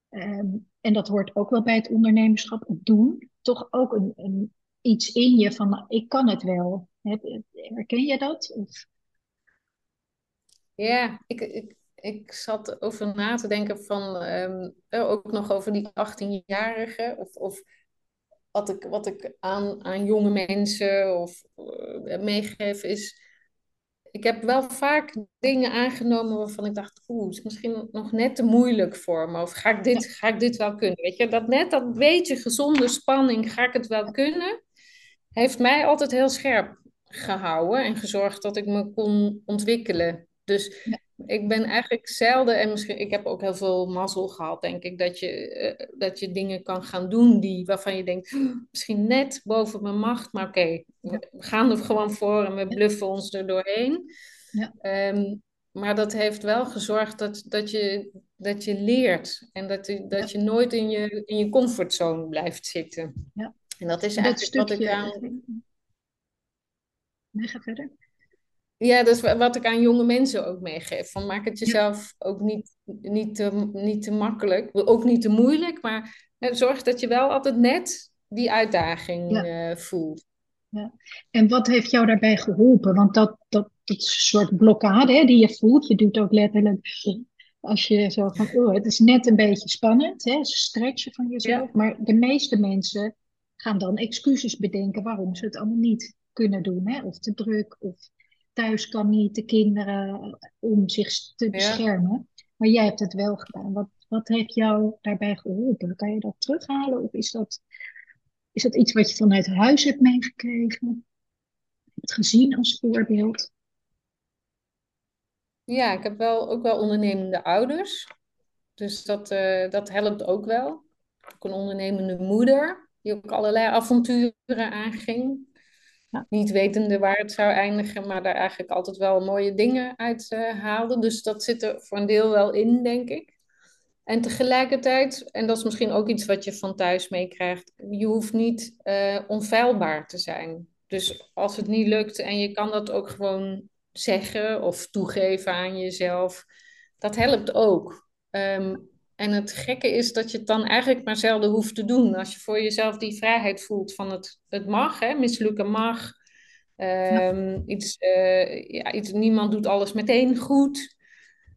Um, en dat hoort ook wel bij het ondernemerschap, het doen toch ook een, een, iets in je van nou, ik kan het wel. Herken je dat? Of? Ja, ik, ik, ik zat over na te denken van um, ook nog over die 18-jarige of, of wat ik, wat ik aan, aan jonge mensen of uh, meegeef is ik heb wel vaak dingen aangenomen waarvan ik dacht, oeh, het is misschien nog net te moeilijk voor me. Of ga ik dit, ga ik dit wel kunnen? Weet je, dat net dat beetje gezonde spanning, ga ik het wel kunnen, heeft mij altijd heel scherp gehouden en gezorgd dat ik me kon ontwikkelen. Dus ik ben eigenlijk zelden, en misschien, ik heb ook heel veel mazzel gehad, denk ik, dat je, uh, dat je dingen kan gaan doen die, waarvan je denkt, misschien net boven mijn macht, maar oké, okay, we gaan er gewoon voor en we bluffen ons er doorheen. Ja. Ehm, maar dat heeft wel gezorgd dat, dat, je, dat je leert en dat, je, dat je nooit in je, in je comfortzone blijft zitten. Ja. En dat is Dat eigenlijk wat ik aan, Nee, ga verder. Ja, dat is wa- wat ik aan jonge mensen ook meegeef. Van maak het Ja. jezelf ook niet, niet, te, niet te makkelijk, ook niet te moeilijk, maar hè, zorg dat je wel altijd net die uitdaging Ja. eh, voelt. Ja. En wat heeft jou daarbij geholpen? Want dat, dat, dat is een soort blokkade hè, die je voelt. Je doet ook letterlijk als je zo van, oh, het is net een beetje spannend, hè, stretchen van jezelf. Maar de meeste mensen gaan dan excuses bedenken waarom ze het allemaal niet kunnen doen. Hè? Of te druk, of thuis kan niet, de kinderen, om zich te Ja. beschermen. Maar jij hebt het wel gedaan. Wat, wat heeft jou daarbij geholpen? Kan je dat terughalen? Of is dat, is dat iets wat je vanuit huis hebt meegekregen? Het gezien als voorbeeld? Ja, ik heb wel, ook wel ondernemende ouders. Dus dat, eh, dat helpt ook wel. Ook een ondernemende moeder, die ook allerlei avonturen aanging. Ja. Niet wetende waar het zou eindigen, maar daar eigenlijk altijd wel mooie dingen uit eh, haalde. Dus dat zit er voor een deel wel in, denk ik. En tegelijkertijd, en dat is misschien ook iets wat je van thuis meekrijgt, je hoeft niet eh, onfeilbaar te zijn. Dus als het niet lukt en je kan dat ook gewoon zeggen of toegeven aan jezelf, dat helpt ook. Ehm, en het gekke is dat je het dan eigenlijk maar zelden hoeft te doen. Als je voor jezelf die vrijheid voelt van het, het mag, hè, mislukken mag. Ehm, iets, eh, ja, iets, niemand doet alles meteen goed.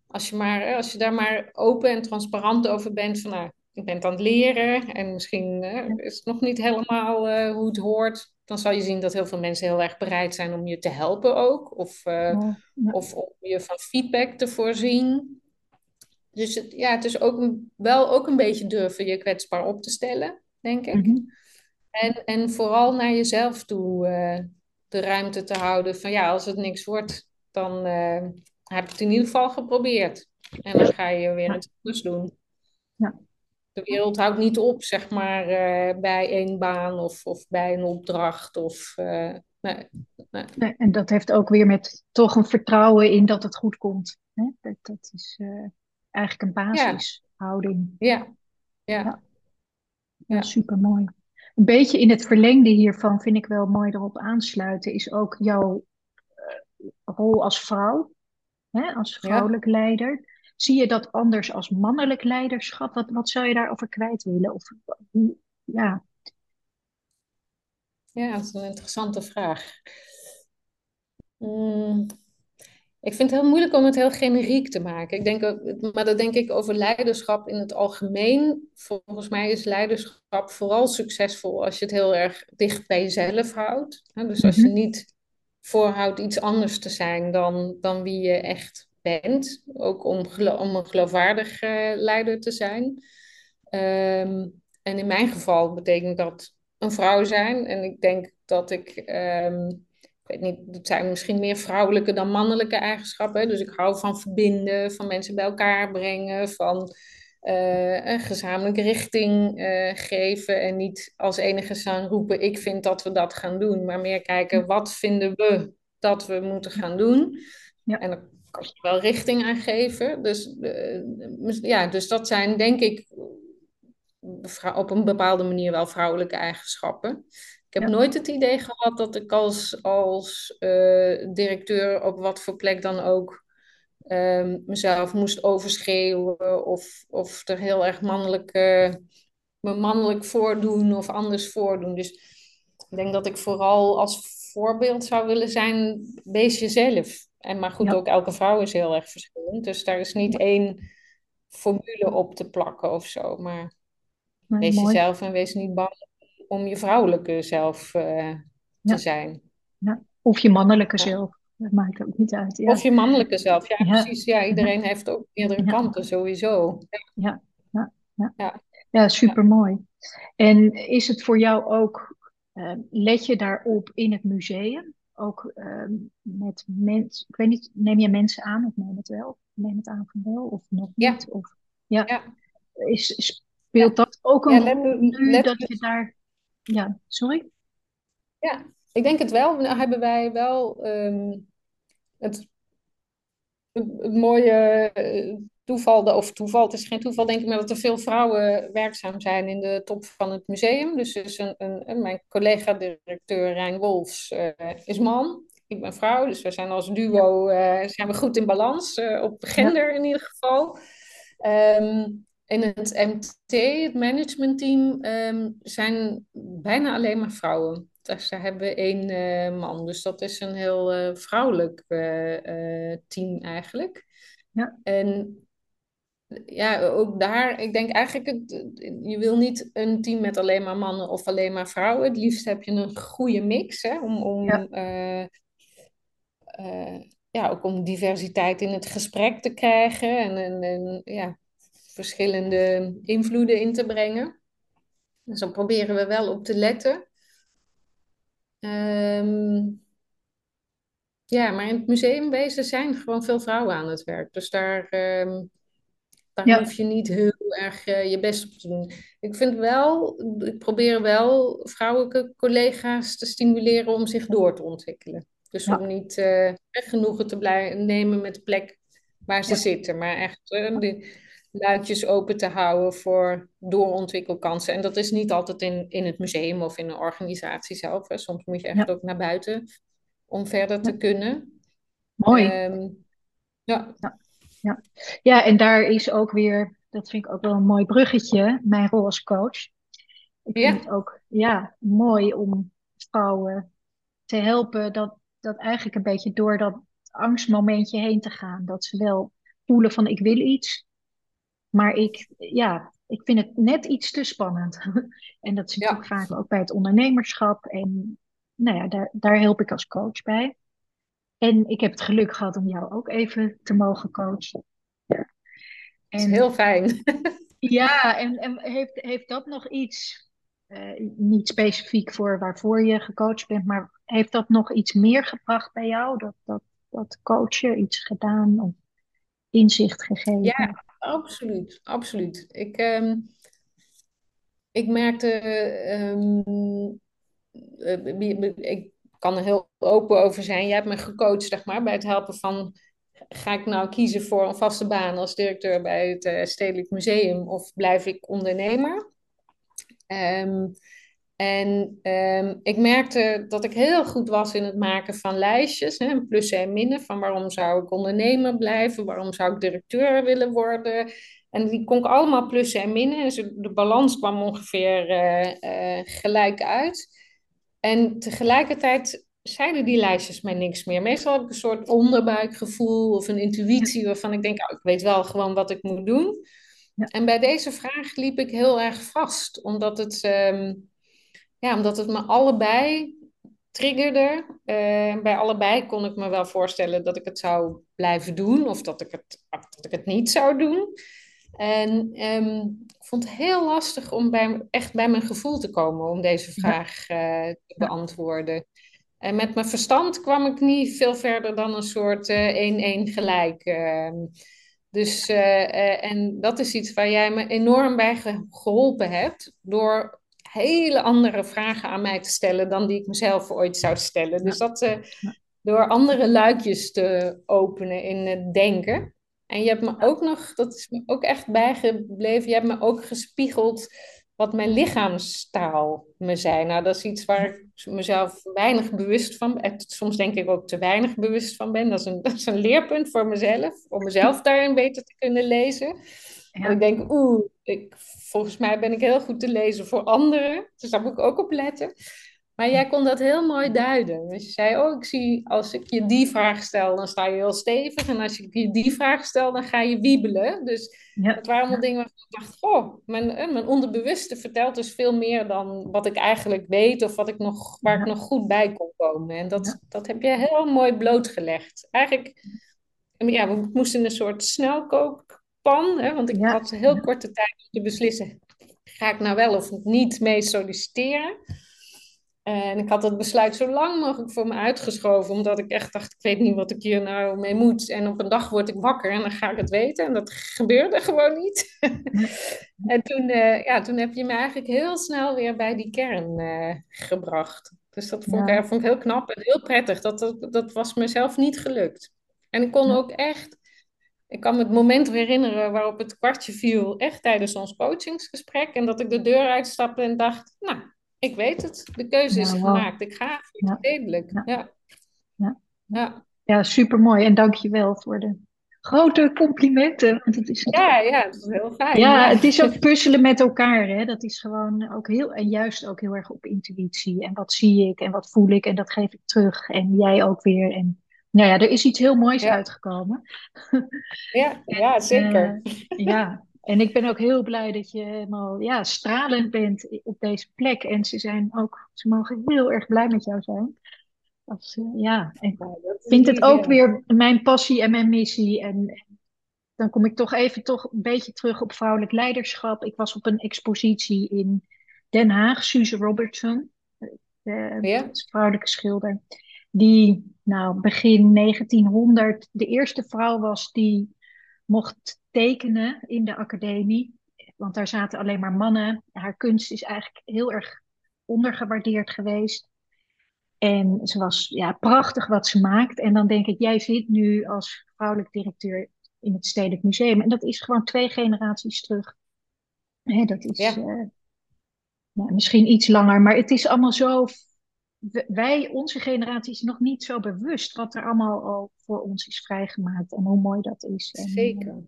Als je, maar, als je daar maar open en transparant over bent, van nou, ik ben het aan het leren en misschien is het nog niet helemaal eh, hoe het hoort, dan zal je zien dat heel veel mensen heel erg bereid zijn om je te helpen ook, of, eh, ja. of om je van feedback te voorzien. Dus het, ja, het is ook een- wel ook een beetje durven je kwetsbaar op te stellen, denk ik. Mhm. En, en vooral naar jezelf toe eh, de ruimte te houden van ja, als het niks wordt, dan eh, heb je het in ieder geval geprobeerd. En dan ga je weer iets anders doen. Ja. De wereld houdt niet op, zeg maar, eh, bij één baan of, of bij een opdracht. Of, nee, nee. Nee, en dat heeft ook weer met toch een vertrouwen in dat het goed komt. Hè? Dat, dat is eigenlijk een basishouding. Ja, Ja. ja, super mooi. Een beetje in het verlengde hiervan vind ik wel mooi erop aansluiten, is ook jouw eh, rol als vrouw, hè? Als ja. vrouwelijk leider. Zie je dat anders als mannelijk leiderschap? Wat, wat zou je daarover kwijt willen? Of, ja, Ja, dat is een interessante vraag. Mm, ik vind het heel moeilijk om het heel generiek te maken. Ik denk ook, maar dat denk ik over leiderschap in het algemeen. Volgens mij is leiderschap vooral succesvol als je het heel erg dicht bij jezelf houdt. Dus als je Mhm. niet voorhoudt iets anders te zijn dan, dan wie je echt bent. Ook om, om een geloofwaardig leider te zijn. Ehm, en in mijn geval betekent dat een vrouw zijn. En ik denk dat ik, ehm, ik weet niet, het zijn misschien meer vrouwelijke dan mannelijke eigenschappen. Dus ik hou van verbinden, van mensen bij elkaar brengen, van eh, een gezamenlijke richting eh, geven. En niet als enige gaan roepen, ik vind dat we dat gaan doen. Maar meer kijken, wat vinden we dat we moeten gaan doen? ja, En dan kan je wel richting aan geven. Dus, eh, ja, dus dat zijn denk ik op een bepaalde manier wel vrouwelijke eigenschappen. Ik heb ja, nooit het idee gehad dat ik als, als eh, directeur op wat voor plek dan ook ehm, mezelf moest overschreeuwen of, of er heel erg mannelijk, me mannelijk voordoen of anders voordoen. Dus ik denk dat ik vooral als voorbeeld zou willen zijn, wees jezelf. En maar goed, ja, ook elke vrouw is heel erg verschillend. Dus daar is niet één formule op te plakken of zo. Maar wees mooi. jezelf en wees niet bang om je vrouwelijke zelf eh, te Ja, zijn. ja. Of je mannelijke Ja. zelf. Dat maakt ook niet uit. Of je mannelijke zelf. Ja, precies. Ja, iedereen heeft ook meerdere kanten, sowieso. ja, ja, ja. Ja, Ja, ja. super mooi. En is het voor jou ook, eh, let je daarop in het museum? Ook eh, met mensen, ik weet niet, neem je mensen aan of neem het wel? Neem het aan van wel of nog Ja, niet? Of, ja, ja, is, speelt dat ook een rol nu let, dat je daar, ja, sorry? ja, ik denk het wel. Nou hebben wij wel ehm, het het mooie eh, toeval, of toeval, het is geen toeval, denk ik, maar dat er veel vrouwen werkzaam zijn in de top van het museum. Dus, dus een, een, mijn collega-directeur Rijn Wolfs uh, is man, ik ben vrouw, dus we zijn als duo uh, zijn we goed in balans, uh, op gender in ieder geval. Um, in het MT, het managementteam, um, zijn bijna alleen maar vrouwen. Dus daar hebben we één uh, man. Dus dat is een heel uh, vrouwelijk uh, team eigenlijk. Ja. En ja, ook daar, ik denk eigenlijk, het, je wil niet een team met alleen maar mannen of alleen maar vrouwen. Het liefst heb je een goede mix, hè, om, om ja. ja, ook om diversiteit in het gesprek te krijgen en, en, en ja, verschillende invloeden in te brengen. Dus dan proberen we wel op te letten. Um, ja, maar in het museumwezen zijn gewoon veel vrouwen aan het werk. Dus daar, um, daar ja. hoef je niet heel erg uh, je best op te doen. Ik vind wel, ik probeer wel vrouwelijke collega's te stimuleren om zich door te ontwikkelen. Dus ja. om niet uh, genoegen te blijven nemen met de plek waar ze ja. zitten, maar echt uh, de luidjes open te houden voor doorontwikkelkansen. En dat is niet altijd in, in het museum of in een organisatie zelf. Hè. Soms moet je echt ook naar buiten om verder te kunnen. Mooi. Um, ja. ja. Ja. ja, en daar is ook weer, dat vind ik ook wel een mooi bruggetje, mijn rol als coach. Ik vind het ook ja, mooi om vrouwen te helpen dat, dat eigenlijk een beetje door dat angstmomentje heen te gaan. Dat ze wel voelen van ik wil iets, maar ik, ja, ik vind het net iets te spannend. en dat is natuurlijk ja. vaak ook bij het ondernemerschap. En nou ja, daar, daar help ik als coach bij. En ik heb het geluk gehad om jou ook even te mogen coachen. En, dat is heel fijn. ja, en, en heeft, heeft dat nog iets, uh, niet specifiek voor waarvoor je gecoacht bent, maar heeft dat nog iets meer gebracht bij jou? Dat, dat, dat coachen iets gedaan of inzicht gegeven? Ja, absoluut. absoluut. Ik, um, ik merkte. Um, ik kan er heel open over zijn. Jij hebt me gecoacht, zeg maar, bij het helpen van. Ga ik nou kiezen voor een vaste baan als directeur bij het uh, Stedelijk Museum of blijf ik ondernemer? Um, en um, ik merkte dat ik heel goed was in het maken van lijstjes, hè, plussen en minnen, van waarom zou ik ondernemer blijven, waarom zou ik directeur willen worden. En die kon ik allemaal plussen en minnen. Dus de balans kwam ongeveer uh, uh, gelijk uit. En tegelijkertijd zeiden die lijstjes mij niks meer. Meestal heb ik een soort onderbuikgevoel of een intuïtie waarvan ik denk, oh, ik weet wel gewoon wat ik moet doen. Ja. En bij deze vraag liep ik heel erg vast, omdat het... Um, ja, omdat het me allebei triggerde. Uh, bij allebei kon ik me wel voorstellen dat ik het zou blijven doen of dat ik het, dat ik het niet zou doen. En um, ik vond het heel lastig om bij, echt bij mijn gevoel te komen om deze vraag uh, te beantwoorden. En met mijn verstand kwam ik niet veel verder dan een soort 1-1 uh, gelijk. Uh, dus, en dat is iets waar jij me enorm bij ge geholpen hebt. Door hele andere vragen aan mij te stellen dan die ik mezelf ooit zou stellen. Dus dat uh, door andere luikjes te openen in het denken. En je hebt me ook nog, dat is me ook echt bijgebleven, je hebt me ook gespiegeld wat mijn lichaamstaal me zei. Nou, dat is iets waar ik mezelf weinig bewust van ben. Soms denk ik ook te weinig bewust van ben. Dat is een, dat is een leerpunt voor mezelf, om mezelf daarin beter te kunnen lezen. Ja. ik denk, oeh, ik, volgens mij ben ik heel goed te lezen voor anderen. Dus daar moet ik ook op letten. Maar jij kon dat heel mooi duiden. Dus je zei, oh, ik zie als ik je die vraag stel, dan sta je heel stevig. En als ik je die vraag stel, dan ga je wiebelen. Dus ja. dat waren allemaal dingen waarvan ik dacht, oh, mijn, eh, mijn onderbewuste vertelt dus veel meer dan wat ik eigenlijk weet. Of wat ik nog, waar ik nog goed bij kon komen. En dat, dat heb je heel mooi blootgelegd. Eigenlijk, ja, we moesten een soort snelkook pan. Hè, want ik ja. had heel korte tijd om te beslissen: ga ik nou wel of niet mee solliciteren? En ik had dat besluit zo lang mogelijk voor me uitgeschoven, omdat ik echt dacht: ik weet niet wat ik hier nou mee moet. En op een dag word ik wakker en dan ga ik het weten. En dat gebeurde gewoon niet. en toen, uh, ja, toen heb je me eigenlijk heel snel weer bij die kern uh, gebracht. Dus dat vond, ja. ik, vond ik heel knap en heel prettig. Dat, dat, dat was mezelf niet gelukt. En ik kon ook echt ik kan me het moment herinneren waarop het kwartje viel, echt tijdens ons coachingsgesprek. En dat ik de deur uitstapte en dacht, nou, ik weet het. De keuze is gemaakt. Ik ga voor stedelijk. Ja. Ja. Ja. ja. ja, supermooi. En dank je wel voor de grote complimenten. Want het is ja, ja, dat is heel fijn. Ja, het is ook puzzelen met elkaar. Hè? Dat is gewoon ook heel, en juist ook heel erg op intuïtie. En wat zie ik en wat voel ik en dat geef ik terug. En jij ook weer. En nou ja, er is iets heel moois uitgekomen. Ja, ja zeker. Uh, ja, en ik ben ook heel blij dat je helemaal ja, stralend bent op deze plek. En ze zijn ook, ze mogen heel erg blij met jou zijn. Als, uh, ja, en ik vind het ook weer mijn passie en mijn missie. En, dan kom ik toch even toch een beetje terug op vrouwelijk leiderschap. Ik was op een expositie in Den Haag, Suze Robertson, de, ja. vrouwelijke schilder die nou, begin 1900 de eerste vrouw was die mocht tekenen in de academie. Want daar zaten alleen maar mannen. Haar kunst is eigenlijk heel erg ondergewaardeerd geweest. En ze was ja, prachtig wat ze maakt. En dan denk ik, jij zit nu als vrouwelijk directeur in het Stedelijk Museum. En dat is gewoon twee generaties terug. dat is ja. uh, nou, misschien iets langer, maar het is allemaal zo wij, onze generatie, is nog niet zo bewust wat er allemaal al voor ons is vrijgemaakt en hoe mooi dat is. En, Zeker.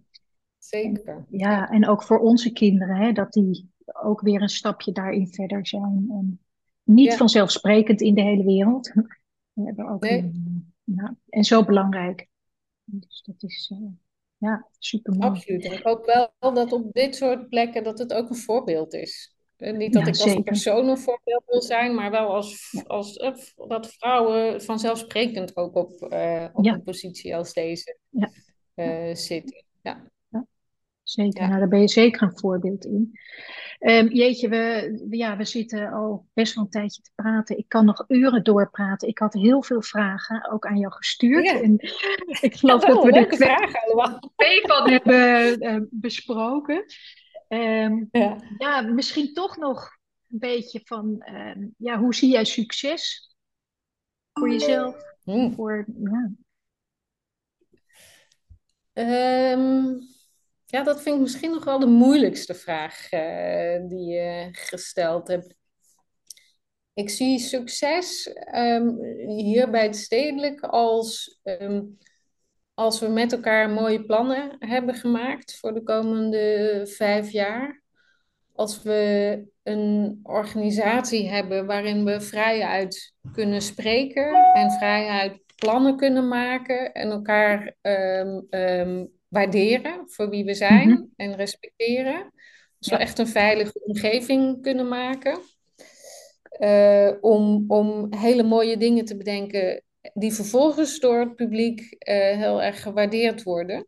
Zeker. En, ja, en ook voor onze kinderen, hè, dat die ook weer een stapje daarin verder zijn. En niet vanzelfsprekend in de hele wereld. We hebben ook nee. een, ja, en zo belangrijk. Dus dat is uh, ja, super mooi. Absoluut. En ik hoop wel dat op dit soort plekken dat het ook een voorbeeld is. Eh, niet dat ik als persoon een voorbeeld wil zijn, maar wel als, als uh, dat vrouwen vanzelfsprekend ook op, uh, op een positie als deze zitten. Ja. Zeker, nou, daar ben je zeker een voorbeeld in. Um, jeetje, we, ja, we zitten al best wel een tijdje te praten. Ik kan nog uren doorpraten. Ik had heel veel vragen ook aan jou gestuurd. En ik geloof dat we er twee, van hebben besproken. Um, ja. ja. misschien toch nog een beetje van, um, ja, hoe zie jij succes voor jezelf? Mm. Voor, ja. Um, ja, dat vind ik misschien nog wel de moeilijkste vraag uh, die je gesteld hebt. Ik zie succes hier bij het stedelijk als als we met elkaar mooie plannen hebben gemaakt voor de komende vijf jaar, als we een organisatie hebben waarin we vrijheid kunnen spreken en vrijheid plannen kunnen maken en elkaar um, um, waarderen voor wie we zijn mhm. en respecteren. Als we echt een veilige omgeving kunnen maken. Uh, om, om hele mooie dingen te bedenken die vervolgens door het publiek uh, heel erg gewaardeerd worden.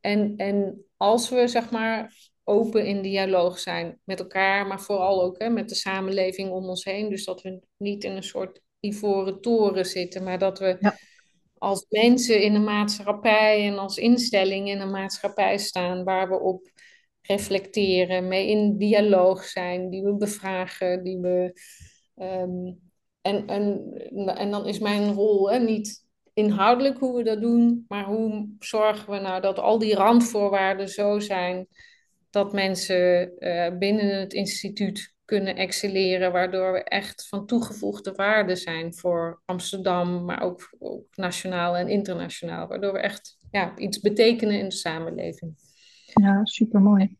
En, en als we zeg maar open in dialoog zijn met elkaar, maar vooral ook hè, met de samenleving om ons heen. Dus dat we niet in een soort ivoren toren zitten, maar dat we ja. als mensen in de maatschappij en als instelling in een maatschappij staan waar we op reflecteren, mee in dialoog zijn, die we bevragen, die we um, en, en, en dan is mijn rol hè, niet inhoudelijk hoe we dat doen, maar hoe zorgen we nou dat al die randvoorwaarden zo zijn dat mensen uh, binnen het instituut kunnen excelleren, waardoor we echt van toegevoegde waarde zijn voor Amsterdam, maar ook, ook nationaal en internationaal, waardoor we echt ja, iets betekenen in de samenleving. Ja, supermooi.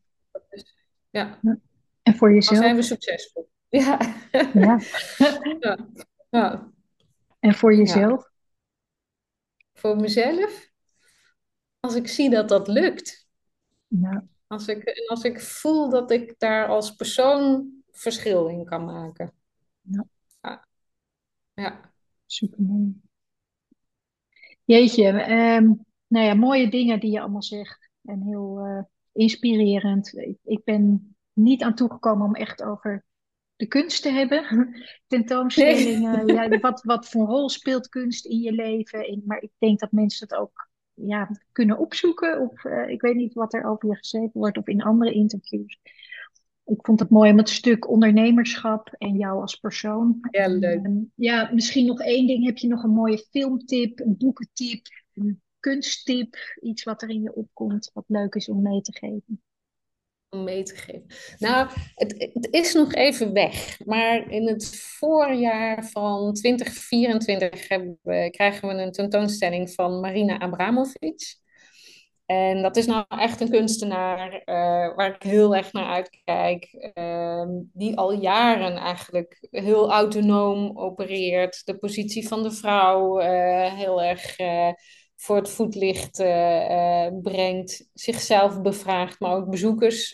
Ja. En voor jezelf? Dan zijn we succesvol. Ja. ja. ja. ja. En voor jezelf? Voor mezelf? Als ik zie dat dat lukt. Ja. Als ik, als ik voel dat ik daar als persoon verschil in kan maken. Ja. Ja. ja. Supermooi. Jeetje, um, nou ja, mooie dingen die je allemaal zegt. En heel uh, inspirerend. Ik, ik ben niet aan toegekomen om echt over de kunst te hebben. Tentoonstellingen, ja, wat, wat voor rol speelt kunst in je leven? maar ik denk dat mensen het ook ja, kunnen opzoeken. Of uh, ik weet niet wat er over je geschreven wordt of in andere interviews. Ik vond het mooi om het stuk ondernemerschap en jou als persoon. Ja, leuk. En, ja, misschien nog één ding. Heb je nog een mooie filmtip, een boekentip? kunsttip, iets wat er in je opkomt, wat leuk is om mee te geven? Mee te geven. Nou, het, het is nog even weg. Maar in het voorjaar van 2024 hebben, krijgen we een tentoonstelling van Marina Abramovic. En dat is nou echt een kunstenaar uh, waar ik heel erg naar uitkijk. Uh, die al jaren eigenlijk heel autonoom opereert. De positie van de vrouw uh, heel erg eh, voor het voetlicht brengt. Zichzelf bevraagt, maar ook bezoekers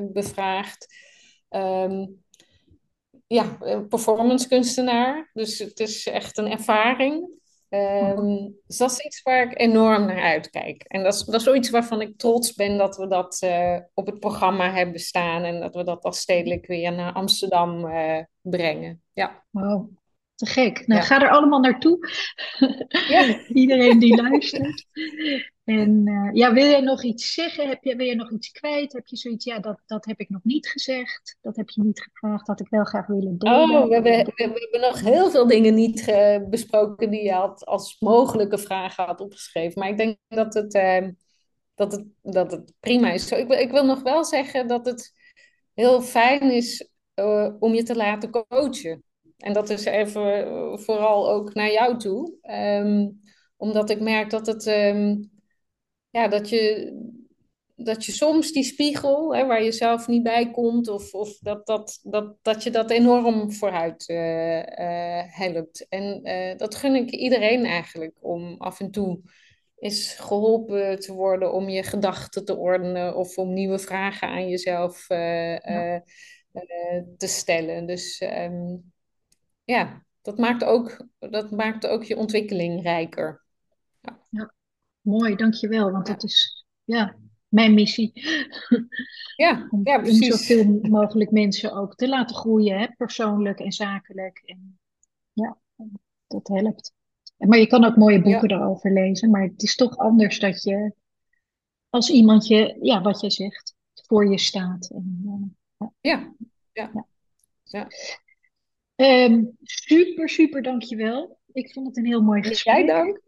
bevraagt. Um, ja, performance kunstenaar. Dus het is echt een ervaring. Um, dus dat is iets waar ik enorm naar uitkijk. En dat is, dat is zoiets waarvan ik trots ben dat we dat uh, op het programma hebben staan en dat we dat als stedelijk weer naar Amsterdam uh, brengen. Ja. Wow, te gek. Nou, ja. ga er allemaal naartoe. Ja. Iedereen die luistert. En uh, ja, wil jij nog iets zeggen? Heb je, wil je nog iets kwijt? Heb je zoiets, ja, dat, dat heb ik nog niet gezegd. Dat heb je niet gevraagd, had ik wel graag willen delen. Oh, we hebben, we, we hebben nog heel veel dingen niet uh, besproken die je had als mogelijke vragen had opgeschreven. Maar ik denk dat het, uh, dat het, dat het prima is. Zo, ik, ik wil nog wel zeggen dat het heel fijn is om je te laten coachen. En dat is even vooral ook naar jou toe. Um, omdat ik merk dat het... Um, ja, dat je, dat je soms die spiegel, hè, waar je zelf niet bij komt, of, of dat, dat, dat, dat je dat enorm vooruit uh, uh, helpt. En uh, dat gun ik iedereen eigenlijk, om af en toe eens geholpen te worden om je gedachten te ordenen of om nieuwe vragen aan jezelf ja. te stellen. Dus um, ja, dat maakt, ook, dat maakt ook je ontwikkeling rijker. Ja. ja. Mooi, dankjewel. Want dat is ja, mijn missie. Ja, om, ja, precies. Om zoveel mogelijk mensen ook te laten groeien, hè, persoonlijk en zakelijk. En ja, dat helpt. Maar je kan ook mooie boeken ja. erover lezen. Maar het is toch anders dat je als iemand je, ja, wat je zegt, voor je staat. En, uh, ja. ja, ja. Um, super, super dankjewel. Ik vond het een heel mooi gesprek. Jij dank.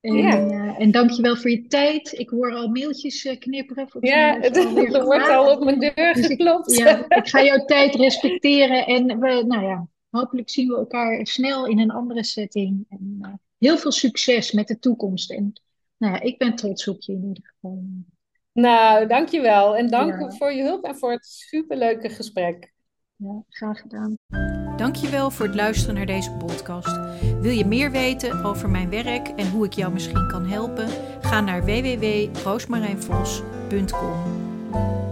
En, ja. uh, en dankjewel voor je tijd. Ik hoor al mailtjes uh, knipperen. Ja, er wordt al op mijn deur dus geklopt. Ik, ja, ik ga jouw tijd respecteren. En we, nou ja, hopelijk zien we elkaar snel in een andere setting. En uh, heel veel succes met de toekomst. En nou ja, ik ben trots op je in ieder geval. Nou, dankjewel. En dank ja. voor je hulp en voor het superleuke gesprek. Ja, graag gedaan. Dankjewel voor het luisteren naar deze podcast. Wil je meer weten over mijn werk en hoe ik jou misschien kan helpen? Ga naar www.roosmarijnvos.com.